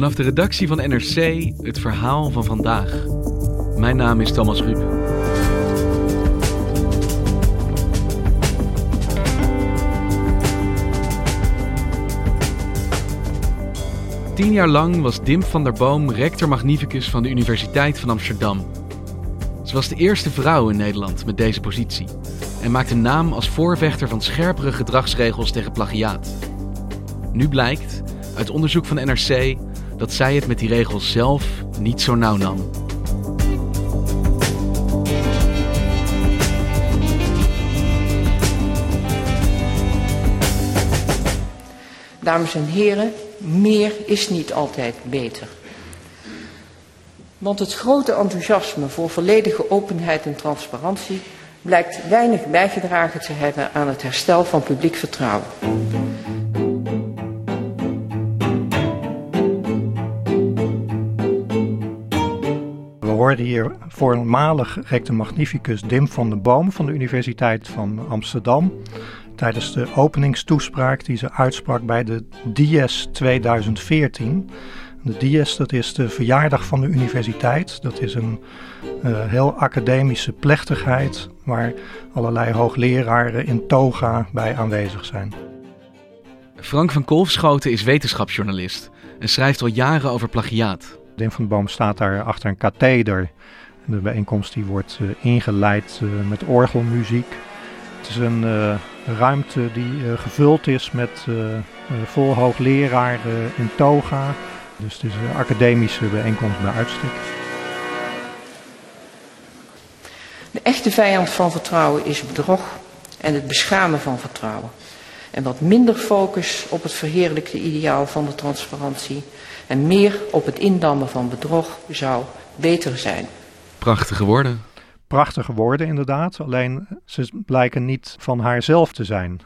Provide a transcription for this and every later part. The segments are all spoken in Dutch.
Vanaf de redactie van NRC het verhaal van vandaag. Mijn naam is Thomas Ruip. Tien jaar lang was Dim van der Boom rector magnificus van de Universiteit van Amsterdam. Ze was de eerste vrouw in Nederland met deze positie en maakte naam als voorvechter van scherpere gedragsregels tegen plagiaat. Nu blijkt, uit onderzoek van NRC, dat zij het met die regels zelf niet zo nauw nam. Dames en heren, meer is niet altijd beter. Want het grote enthousiasme voor volledige openheid en transparantie blijkt weinig bijgedragen te hebben aan het herstel van publiek vertrouwen. Hier voormalig rector magnificus Dim van den Boom van de Universiteit van Amsterdam tijdens de openingstoespraak die ze uitsprak bij de Dies 2014. De Dies, dat is de verjaardag van de universiteit. Dat is een uh, heel academische plechtigheid waar allerlei hoogleraren in toga bij aanwezig zijn. Frank van Kolfschoten is wetenschapsjournalist en schrijft al jaren over plagiaat. Dim van Boom staat daar achter een katheder. De bijeenkomst die wordt uh, ingeleid uh, met orgelmuziek. Het is een uh, ruimte die gevuld is met vol hoogleraren in toga. Dus het is een academische bijeenkomst bij uitstek. De echte vijand van vertrouwen is bedrog en het beschamen van vertrouwen. En wat minder focus op het verheerlijkte ideaal van de transparantie en meer op het indammen van bedrog zou beter zijn. Prachtige woorden prachtige woorden inderdaad, alleen ze blijken niet van haarzelf te zijn.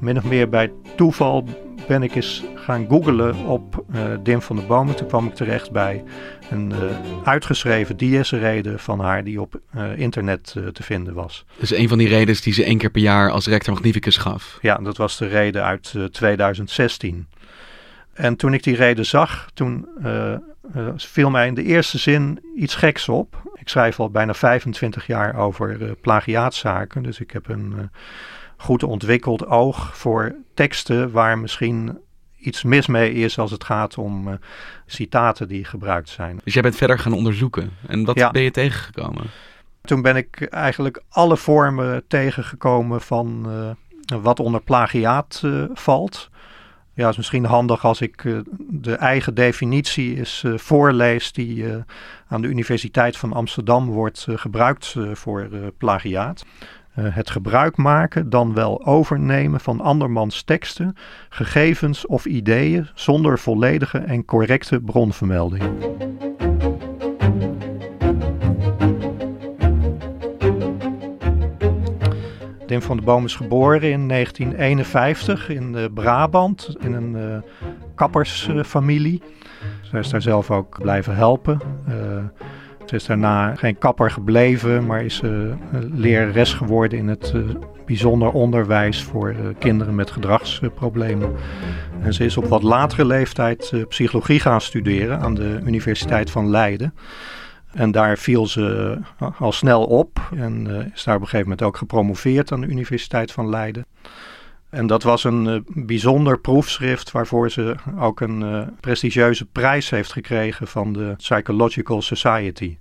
Min of meer bij toeval ben ik eens gaan googlen op uh, Dim van der Bomen. Toen kwam ik terecht bij een uh, uitgeschreven diesrede van haar die op uh, internet te vinden was. Dus een van die redenen die ze één keer per jaar als rector magnificus gaf? Ja, dat was de reden uit 2016. En toen ik die reden zag, toen viel mij in de eerste zin iets geks op. Ik schrijf al bijna 25 jaar over plagiaatzaken, dus ik heb een goed ontwikkeld oog voor teksten waar misschien iets mis mee is als het gaat om citaten die gebruikt zijn. Dus jij bent verder gaan onderzoeken en wat ja. ben je tegengekomen? Toen ben ik eigenlijk alle vormen tegengekomen van wat onder plagiaat valt. Ja, het is misschien handig als ik de eigen definitie eens voorlees die aan de Universiteit van Amsterdam wordt gebruikt voor plagiaat. Het gebruik maken, dan wel overnemen van andermans teksten, gegevens of ideeën zonder volledige en correcte bronvermelding. Dim van de Boom is geboren in 1951 in uh, Brabant in een uh, kappersfamilie. Zij is daar zelf ook blijven helpen. Ze is daarna geen kapper gebleven, maar is lerares geworden in het bijzonder onderwijs voor kinderen met gedragsproblemen. En ze is op wat latere leeftijd psychologie gaan studeren aan de Universiteit van Leiden. En daar viel ze al snel op en is daar op een gegeven moment ook gepromoveerd aan de Universiteit van Leiden. En dat was een uh, bijzonder proefschrift waarvoor ze ook een uh, prestigieuze prijs heeft gekregen van de Psychological Society.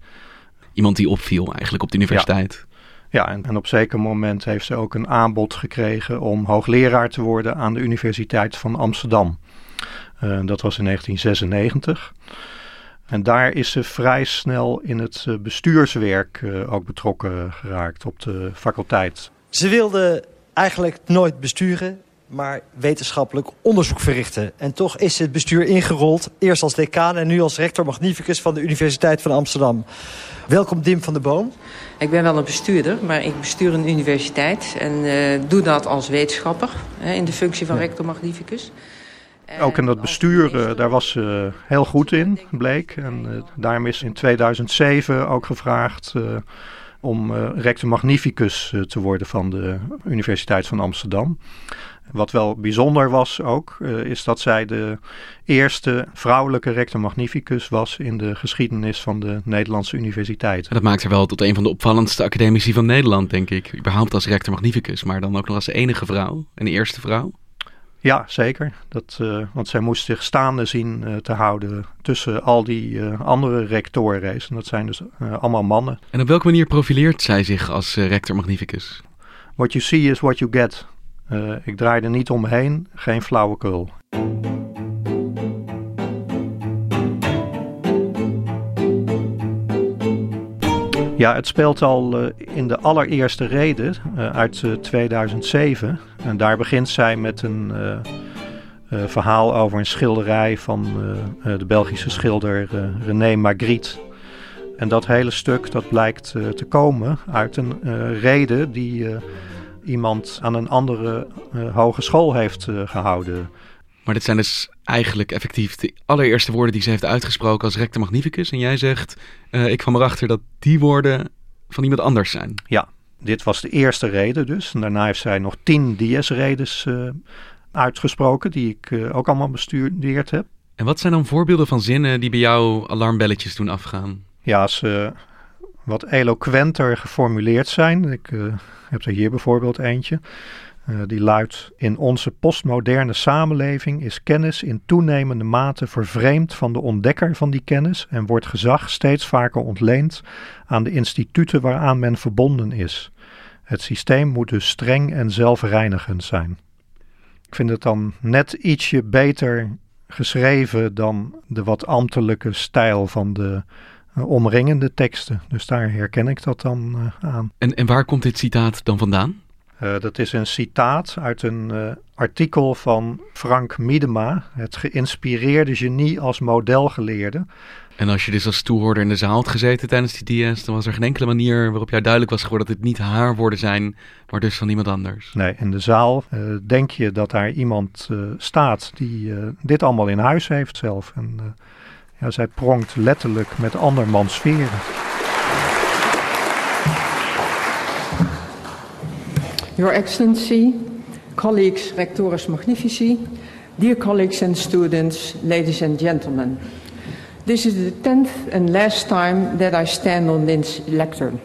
Iemand die opviel eigenlijk op de universiteit. Ja, ja en, en, op zeker moment heeft ze ook een aanbod gekregen om hoogleraar te worden aan de Universiteit van Amsterdam. Uh, dat was in 1996. En daar is ze vrij snel in het bestuurswerk ook betrokken geraakt op de faculteit. Ze wilde eigenlijk nooit besturen, maar wetenschappelijk onderzoek verrichten. En toch is het bestuur ingerold, eerst als decaan en nu als rector magnificus van de Universiteit van Amsterdam. Welkom Dim van der Boom. Ik ben wel een bestuurder, maar ik bestuur een universiteit en uh, doe dat als wetenschapper hè, in de functie van ja. rector magnificus. Ook in dat bestuur, uh, daar was ze heel goed in, bleek. En daarom is in 2007 ook gevraagd om uh, rector magnificus uh, te worden van de Universiteit van Amsterdam. Wat wel bijzonder was ook, uh, is dat zij de eerste vrouwelijke rector magnificus was in de geschiedenis van de Nederlandse universiteit. Dat maakt haar wel tot een van de opvallendste academici van Nederland, denk ik. Überhaupt als rector magnificus, maar dan ook nog als enige vrouw en eerste vrouw. Ja, zeker. Dat, uh, want zij moest zich staande zien uh, te houden tussen al die uh, andere rectoren. En dat zijn dus allemaal mannen. En op welke manier profileert zij zich als rector magnificus? What you see is what you get. ik draai er niet omheen, geen flauwekul. Ja, het speelt al uh, in de allereerste reden uh, uit uh, 2007. En daar begint zij met een verhaal over een schilderij van de Belgische schilder René Magritte. En dat hele stuk dat blijkt te komen uit een reden die iemand aan een andere hogeschool heeft gehouden. Maar dit zijn dus eigenlijk effectief de allereerste woorden die ze heeft uitgesproken als rector magnificus. En jij zegt, uh, ik kwam erachter dat die woorden van iemand anders zijn. Ja, dit was de eerste reden dus. En daarna heeft zij nog tien DS-redens uh, uitgesproken, die ik uh, ook allemaal bestudeerd heb. En wat zijn dan voorbeelden van zinnen die bij jou alarmbelletjes doen afgaan? Ja, ze wat eloquenter geformuleerd zijn. Ik heb er hier bijvoorbeeld eentje. Uh, die luidt: In onze postmoderne samenleving is kennis in toenemende mate vervreemd van de ontdekker van die kennis en wordt gezag steeds vaker ontleend aan de instituten waaraan men verbonden is. Het systeem moet dus streng en zelfreinigend zijn. Ik vind het dan net ietsje beter geschreven dan de wat ambtelijke stijl van de uh, omringende teksten. Dus daar herken ik dat dan uh, aan. En, en waar komt dit citaat dan vandaan? Uh, dat is een citaat uit een uh, artikel van Frank Miedema, het geïnspireerde genie als modelgeleerde. En als je dus als toehoorder in de zaal had gezeten tijdens die DS, dan was er geen enkele manier waarop jou duidelijk was geworden dat het niet haar woorden zijn, maar dus van iemand anders. Nee, in de zaal uh, denk je dat daar iemand staat die dit allemaal in huis heeft zelf. En ja, zij pronkt letterlijk met andermans veren. Your Excellency, colleagues, rectores magnifici, dear colleagues and students, ladies and gentlemen. This is the tenth and last time that I stand on this lectern.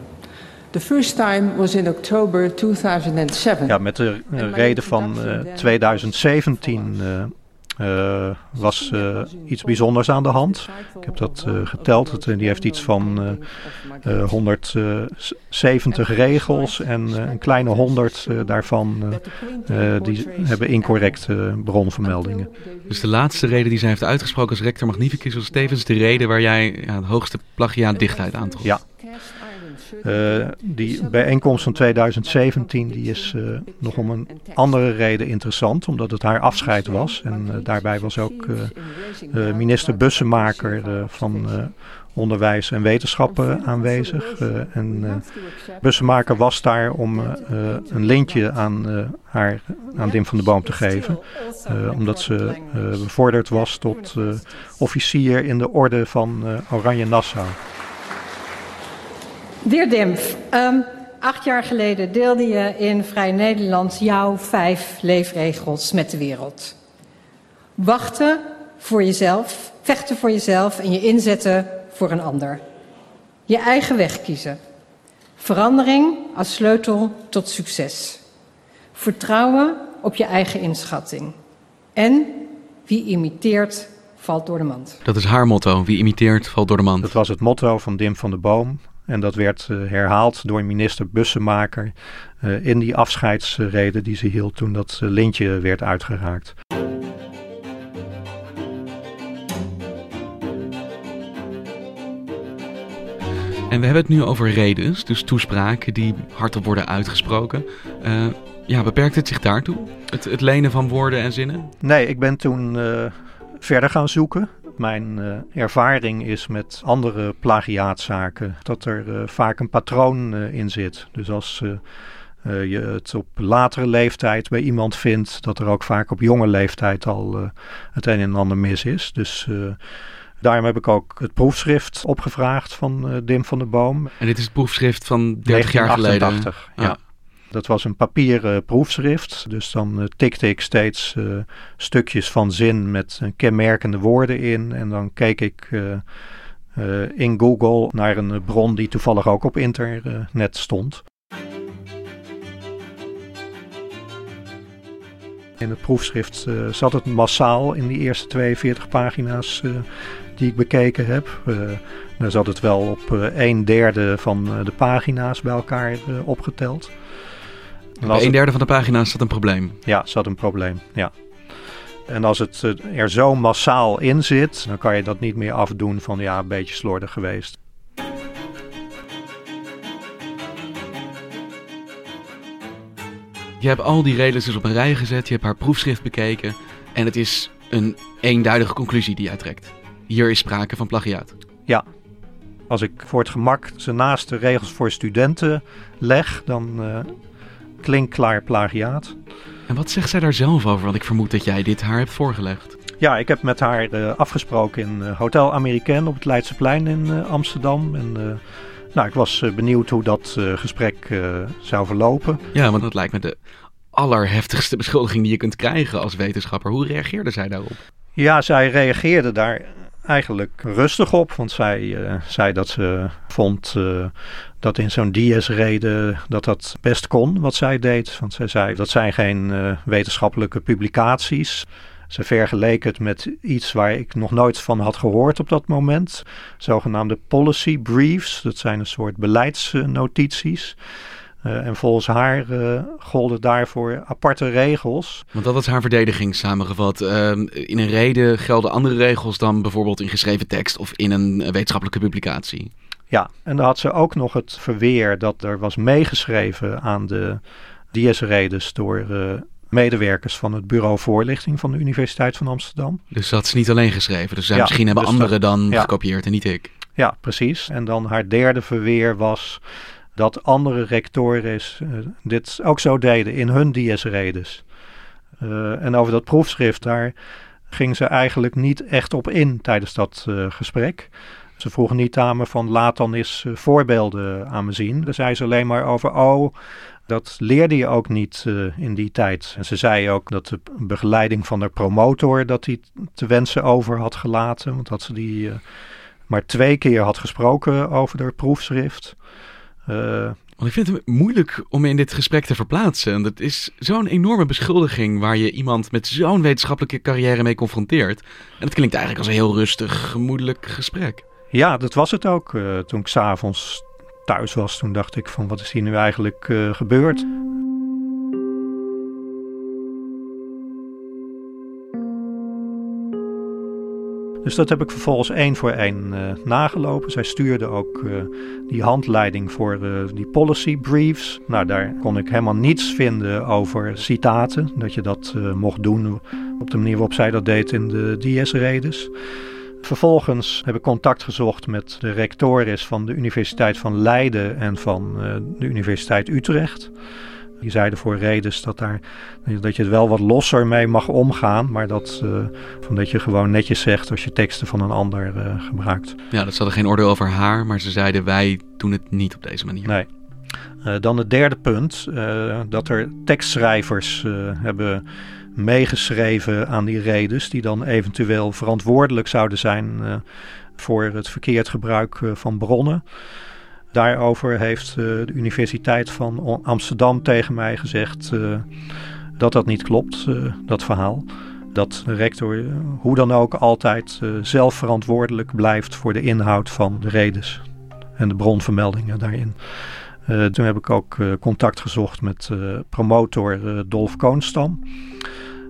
The first time was in October 2007. Ja, met de reden van uh, 2017 uh, uh, was uh, iets bijzonders aan de hand. Ik heb dat uh, geteld. Het, die heeft iets van 170 regels en een kleine 100 daarvan die hebben incorrecte bronvermeldingen. Dus de laatste reden die zij heeft uitgesproken als rector magnificus was tevens de reden waar jij ja, het hoogste plagiaatdichtheid aantrof. Ja. Uh, die bijeenkomst van 2017 die is uh, nog om een andere reden interessant, omdat het haar afscheid was. En uh, daarbij was ook minister Bussemaker van Onderwijs en Wetenschappen aanwezig. en Bussemaker was daar om een lintje aan, haar, aan Dim van de Boom te geven, omdat ze bevorderd was tot officier in de orde van Oranje Nassau. Dear Dimf, um, acht jaar geleden deelde je in Vrij Nederland jouw vijf leefregels met de wereld. Wachten voor jezelf, vechten voor jezelf en je inzetten voor een ander. Je eigen weg kiezen. Verandering als sleutel tot succes. Vertrouwen op je eigen inschatting. En wie imiteert, valt door de mand. Dat is haar motto. Wie imiteert, valt door de mand. Dat was het motto van Dim van der Boom. En dat werd uh, herhaald door minister Bussemaker uh, in die afscheidsreden die ze hield toen dat uh, lintje werd uitgeraakt. En we hebben het nu over redens, dus toespraken die hardop worden uitgesproken. Uh, ja, beperkt het zich daartoe? Het, het, lenen van woorden en zinnen? Nee, ik ben toen verder gaan zoeken. Mijn uh, ervaring is met andere plagiaatzaken dat er vaak een patroon in zit. Dus als je het op latere leeftijd bij iemand vindt, dat er ook vaak op jonge leeftijd al het een en ander mis is. Dus Daarom heb ik ook het proefschrift opgevraagd van uh, Dim van der Boom. En dit is het proefschrift van 30 jaar geleden? ja. ja. Dat was een papieren proefschrift. Dus dan uh, tikte ik steeds uh, stukjes van zin met kenmerkende woorden in. En dan keek ik in Google naar een bron die toevallig ook op internet stond. In het proefschrift zat het massaal in die eerste 42 pagina's die ik bekeken heb. Dan zat het wel op een derde van de pagina's bij elkaar opgeteld. Bij een derde van de pagina's zat een probleem? Ja, zat een probleem, ja. En als het er zo massaal in zit, dan kan je dat niet meer afdoen van ja, een beetje slordig geweest. Je hebt al die redenen dus op een rij gezet, je hebt haar proefschrift bekeken en het is een eenduidige conclusie die jij trekt. Hier is sprake van plagiaat. Ja. Als ik voor het gemak ze naast de regels voor studenten leg, dan uh, klinkt klaar plagiaat. En wat zegt zij daar zelf over? Want ik vermoed dat jij dit haar hebt voorgelegd. Ja, ik heb met haar uh, afgesproken in uh, Hotel Americain op het Leidseplein in Amsterdam. En nou, ik was benieuwd hoe dat gesprek zou verlopen. Ja, want dat lijkt me de allerheftigste beschuldiging die je kunt krijgen als wetenschapper. Hoe reageerde zij daarop? Ja, zij reageerde daar eigenlijk rustig op. Want zij zei dat ze vond dat in zo'n DS-reden dat dat best kon wat zij deed. Want zij zei dat zijn geen uh, wetenschappelijke publicaties. Ze vergeleek het met iets waar ik nog nooit van had gehoord op dat moment. Zogenaamde policy briefs. Dat zijn een soort beleidsnotities. Uh, en volgens haar uh, golden daarvoor aparte regels. Want dat was haar verdediging samengevat. Uh, in een reden gelden andere regels dan bijvoorbeeld in geschreven tekst of in een wetenschappelijke publicatie. Ja, en dan had ze ook nog het verweer dat er was meegeschreven aan de DS-redes door medewerkers van het Bureau Voorlichting van de Universiteit van Amsterdam. Dus dat is niet alleen geschreven. Dus ja, misschien hebben dus anderen dan ja. gekopieerd en niet ik. Ja, precies. En dan haar derde verweer was dat andere rectoren uh, dit ook zo deden in hun DS-redes. Uh, en over dat proefschrift, daar ging ze eigenlijk niet echt op in tijdens dat uh, gesprek. Ze vroegen niet aan me van laat dan eens voorbeelden aan me zien. Daar zei ze alleen maar over, oh, dat leerde je ook niet uh, in die tijd. En ze zei ook dat de begeleiding van de promotor dat hij te wensen over had gelaten. Want dat ze die uh, maar twee keer had gesproken over haar proefschrift. Want ik vind het moeilijk om in dit gesprek te verplaatsen. Dat is zo'n enorme beschuldiging waar je iemand met zo'n wetenschappelijke carrière mee confronteert. En het klinkt eigenlijk als een heel rustig, gemoedelijk gesprek. Ja, dat was het ook. Uh, toen ik s'avonds thuis was, toen dacht ik van wat is hier nu eigenlijk uh, gebeurd? Dus dat heb ik vervolgens één voor één uh, nagelopen. Zij stuurde ook die handleiding voor die policy briefs. Nou, daar kon ik helemaal niets vinden over citaten. Dat je dat mocht doen op de manier waarop zij dat deed in de DS-redes. Vervolgens heb ik contact gezocht met de rectoris van de Universiteit van Leiden en van de Universiteit Utrecht. Die zeiden voor redens dat, daar, dat je het wel wat losser mee mag omgaan. Maar dat, uh, van dat je gewoon netjes zegt als je teksten van een ander uh, gebruikt. Ja, dat ze hadden geen oordeel over haar. Maar ze zeiden wij doen het niet op deze manier. Nee. Uh, dan het derde punt. dat er tekstschrijvers hebben meegeschreven aan die redens. Die dan eventueel verantwoordelijk zouden zijn voor het verkeerd gebruik van bronnen. Daarover heeft uh, de Universiteit van Amsterdam tegen mij gezegd uh, dat dat niet klopt, dat verhaal. Dat de rector hoe dan ook altijd zelf verantwoordelijk blijft voor de inhoud van de redes en de bronvermeldingen daarin. toen heb ik ook contact gezocht met promotor Dolf Koonstam.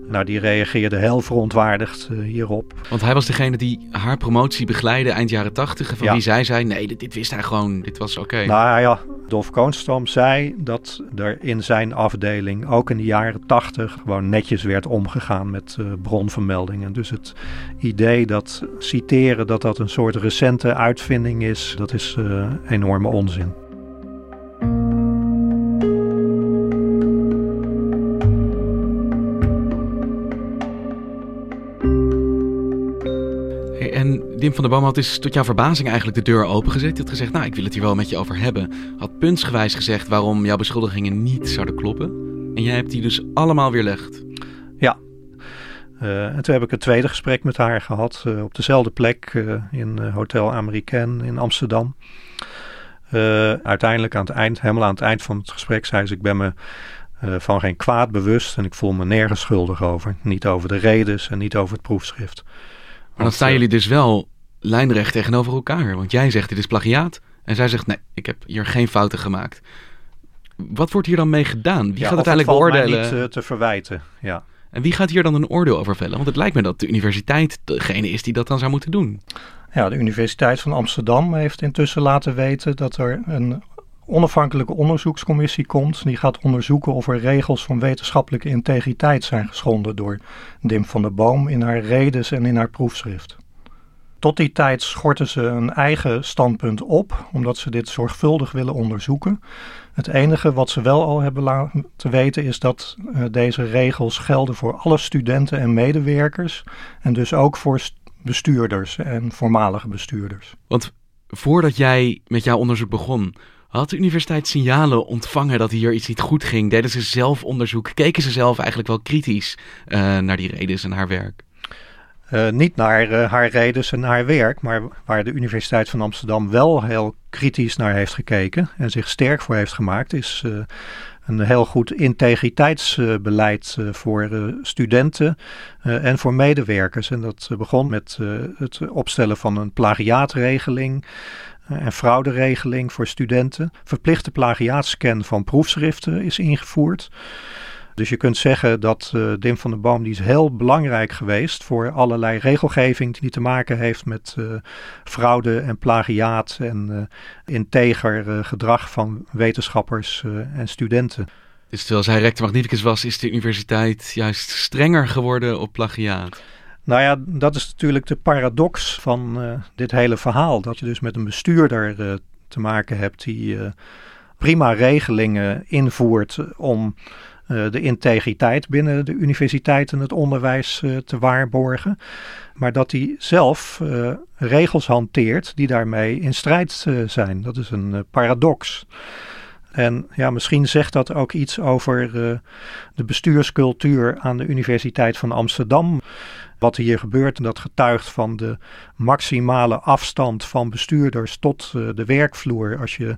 Nou, die reageerde heel verontwaardigd uh, hierop. Want hij was degene die haar promotie begeleidde eind jaren tachtig. Van wie zij zei, nee, dit, dit, wist hij gewoon, dit was oké. Nou ja, Dolf Koonstam zei dat er in zijn afdeling ook in de jaren tachtig gewoon netjes werd omgegaan met uh, bronvermeldingen. Dus het idee dat citeren, dat dat een soort recente uitvinding is, dat is uh, enorme onzin. Dim van der Boom had dus tot jouw verbazing eigenlijk de deur opengezet. Je had gezegd, nou, ik wil het hier wel met je over hebben. Had puntsgewijs gezegd waarom jouw beschuldigingen niet zouden kloppen. En jij hebt die dus allemaal weerlegd. Ja. Uh, en toen heb ik een tweede gesprek met haar gehad uh, op dezelfde plek uh, in Hotel Americain in Amsterdam. uiteindelijk aan het eind, helemaal aan het eind van het gesprek, zei ze: Ik ben me van geen kwaad bewust en ik voel me nergens schuldig over. Niet over de redes en niet over het proefschrift. Maar dan staan jullie dus wel lijnrecht tegenover elkaar. Want jij zegt dit is plagiaat. En zij zegt nee, ik heb hier geen fouten gemaakt. Wat wordt hier dan mee gedaan? Wie gaat uiteindelijk beoordelen? niet uh, te verwijten, ja. En wie gaat hier dan een oordeel over vellen? Want het lijkt me dat de universiteit degene is die dat dan zou moeten doen. Ja, de Universiteit van Amsterdam heeft intussen laten weten dat er een onafhankelijke onderzoekscommissie komt. Die gaat onderzoeken of er regels van wetenschappelijke integriteit zijn geschonden door Dim van der Boom in haar redes en in haar proefschrift. Tot die tijd schorten ze een eigen standpunt op, omdat ze dit zorgvuldig willen onderzoeken. Het enige wat ze wel al hebben laten weten is dat uh, deze regels gelden voor alle studenten en medewerkers. En dus ook voor bestuurders en voormalige bestuurders. Want voordat jij met jouw onderzoek begon, had de universiteit signalen ontvangen dat hier iets niet goed ging? Deden ze zelf onderzoek? Keken ze zelf eigenlijk wel kritisch uh, naar die redenen en haar werk? Uh, niet naar uh, haar redens en haar werk, maar waar de Universiteit van Amsterdam wel heel kritisch naar heeft gekeken en zich sterk voor heeft gemaakt, is een heel goed integriteitsbeleid voor studenten en voor medewerkers. En dat begon met het opstellen van een plagiaatregeling. En frauderegeling voor studenten. Verplichte plagiaatscan van proefschriften is ingevoerd. Dus je kunt zeggen dat uh, Dim van der Boom die is heel belangrijk geweest voor allerlei regelgeving die te maken heeft met uh, fraude en plagiaat en uh, integer gedrag van wetenschappers en studenten. Dus terwijl zij rector magnificus was, is de universiteit juist strenger geworden op plagiaat? Nou ja, dat is natuurlijk de paradox van dit hele verhaal. Dat je dus met een bestuurder te maken hebt die prima regelingen invoert om de integriteit binnen de universiteit en het onderwijs uh, te waarborgen. Maar dat hij zelf uh, regels hanteert die daarmee in strijd zijn. Dat is een paradox. En ja, misschien zegt dat ook iets over de bestuurscultuur aan de Universiteit van Amsterdam. Wat hier gebeurt, en dat getuigt van de maximale afstand van bestuurders tot de werkvloer. Als je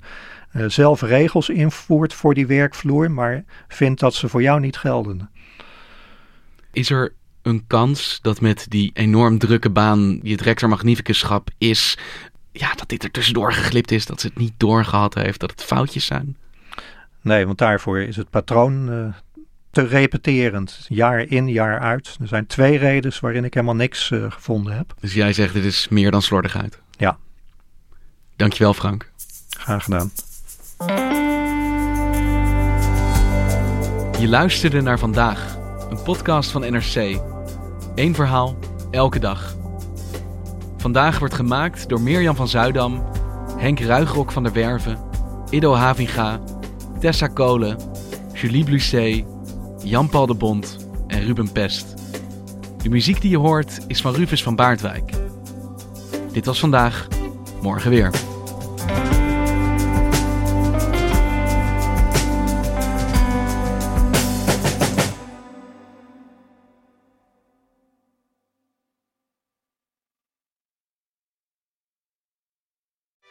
zelf regels invoert voor die werkvloer, maar vindt dat ze voor jou niet gelden. Is er een kans dat met die enorm drukke baan die het rector magnificusschap is, ja, dat dit er tussendoor geglipt is, dat ze het niet doorgehad heeft, dat het foutjes zijn? Nee, want daarvoor is het patroon uh, te repeterend, jaar in, jaar uit. Er zijn twee redenen waarin ik helemaal niks uh, gevonden heb. Dus jij zegt dit is meer dan slordigheid? Ja. Dankjewel Frank. Graag gedaan. Je luisterde naar vandaag, een podcast van NRC. Eén verhaal, elke dag. Vandaag wordt gemaakt door Mirjam van Zuidam, Henk Ruigrok van der Werven, Ido Havinga, Tessa Kolen, Julie Blusset, Jan-Paul de Bond en Ruben Pest. De muziek die je hoort is van Rufus van Baardwijk. Dit was vandaag, morgen weer.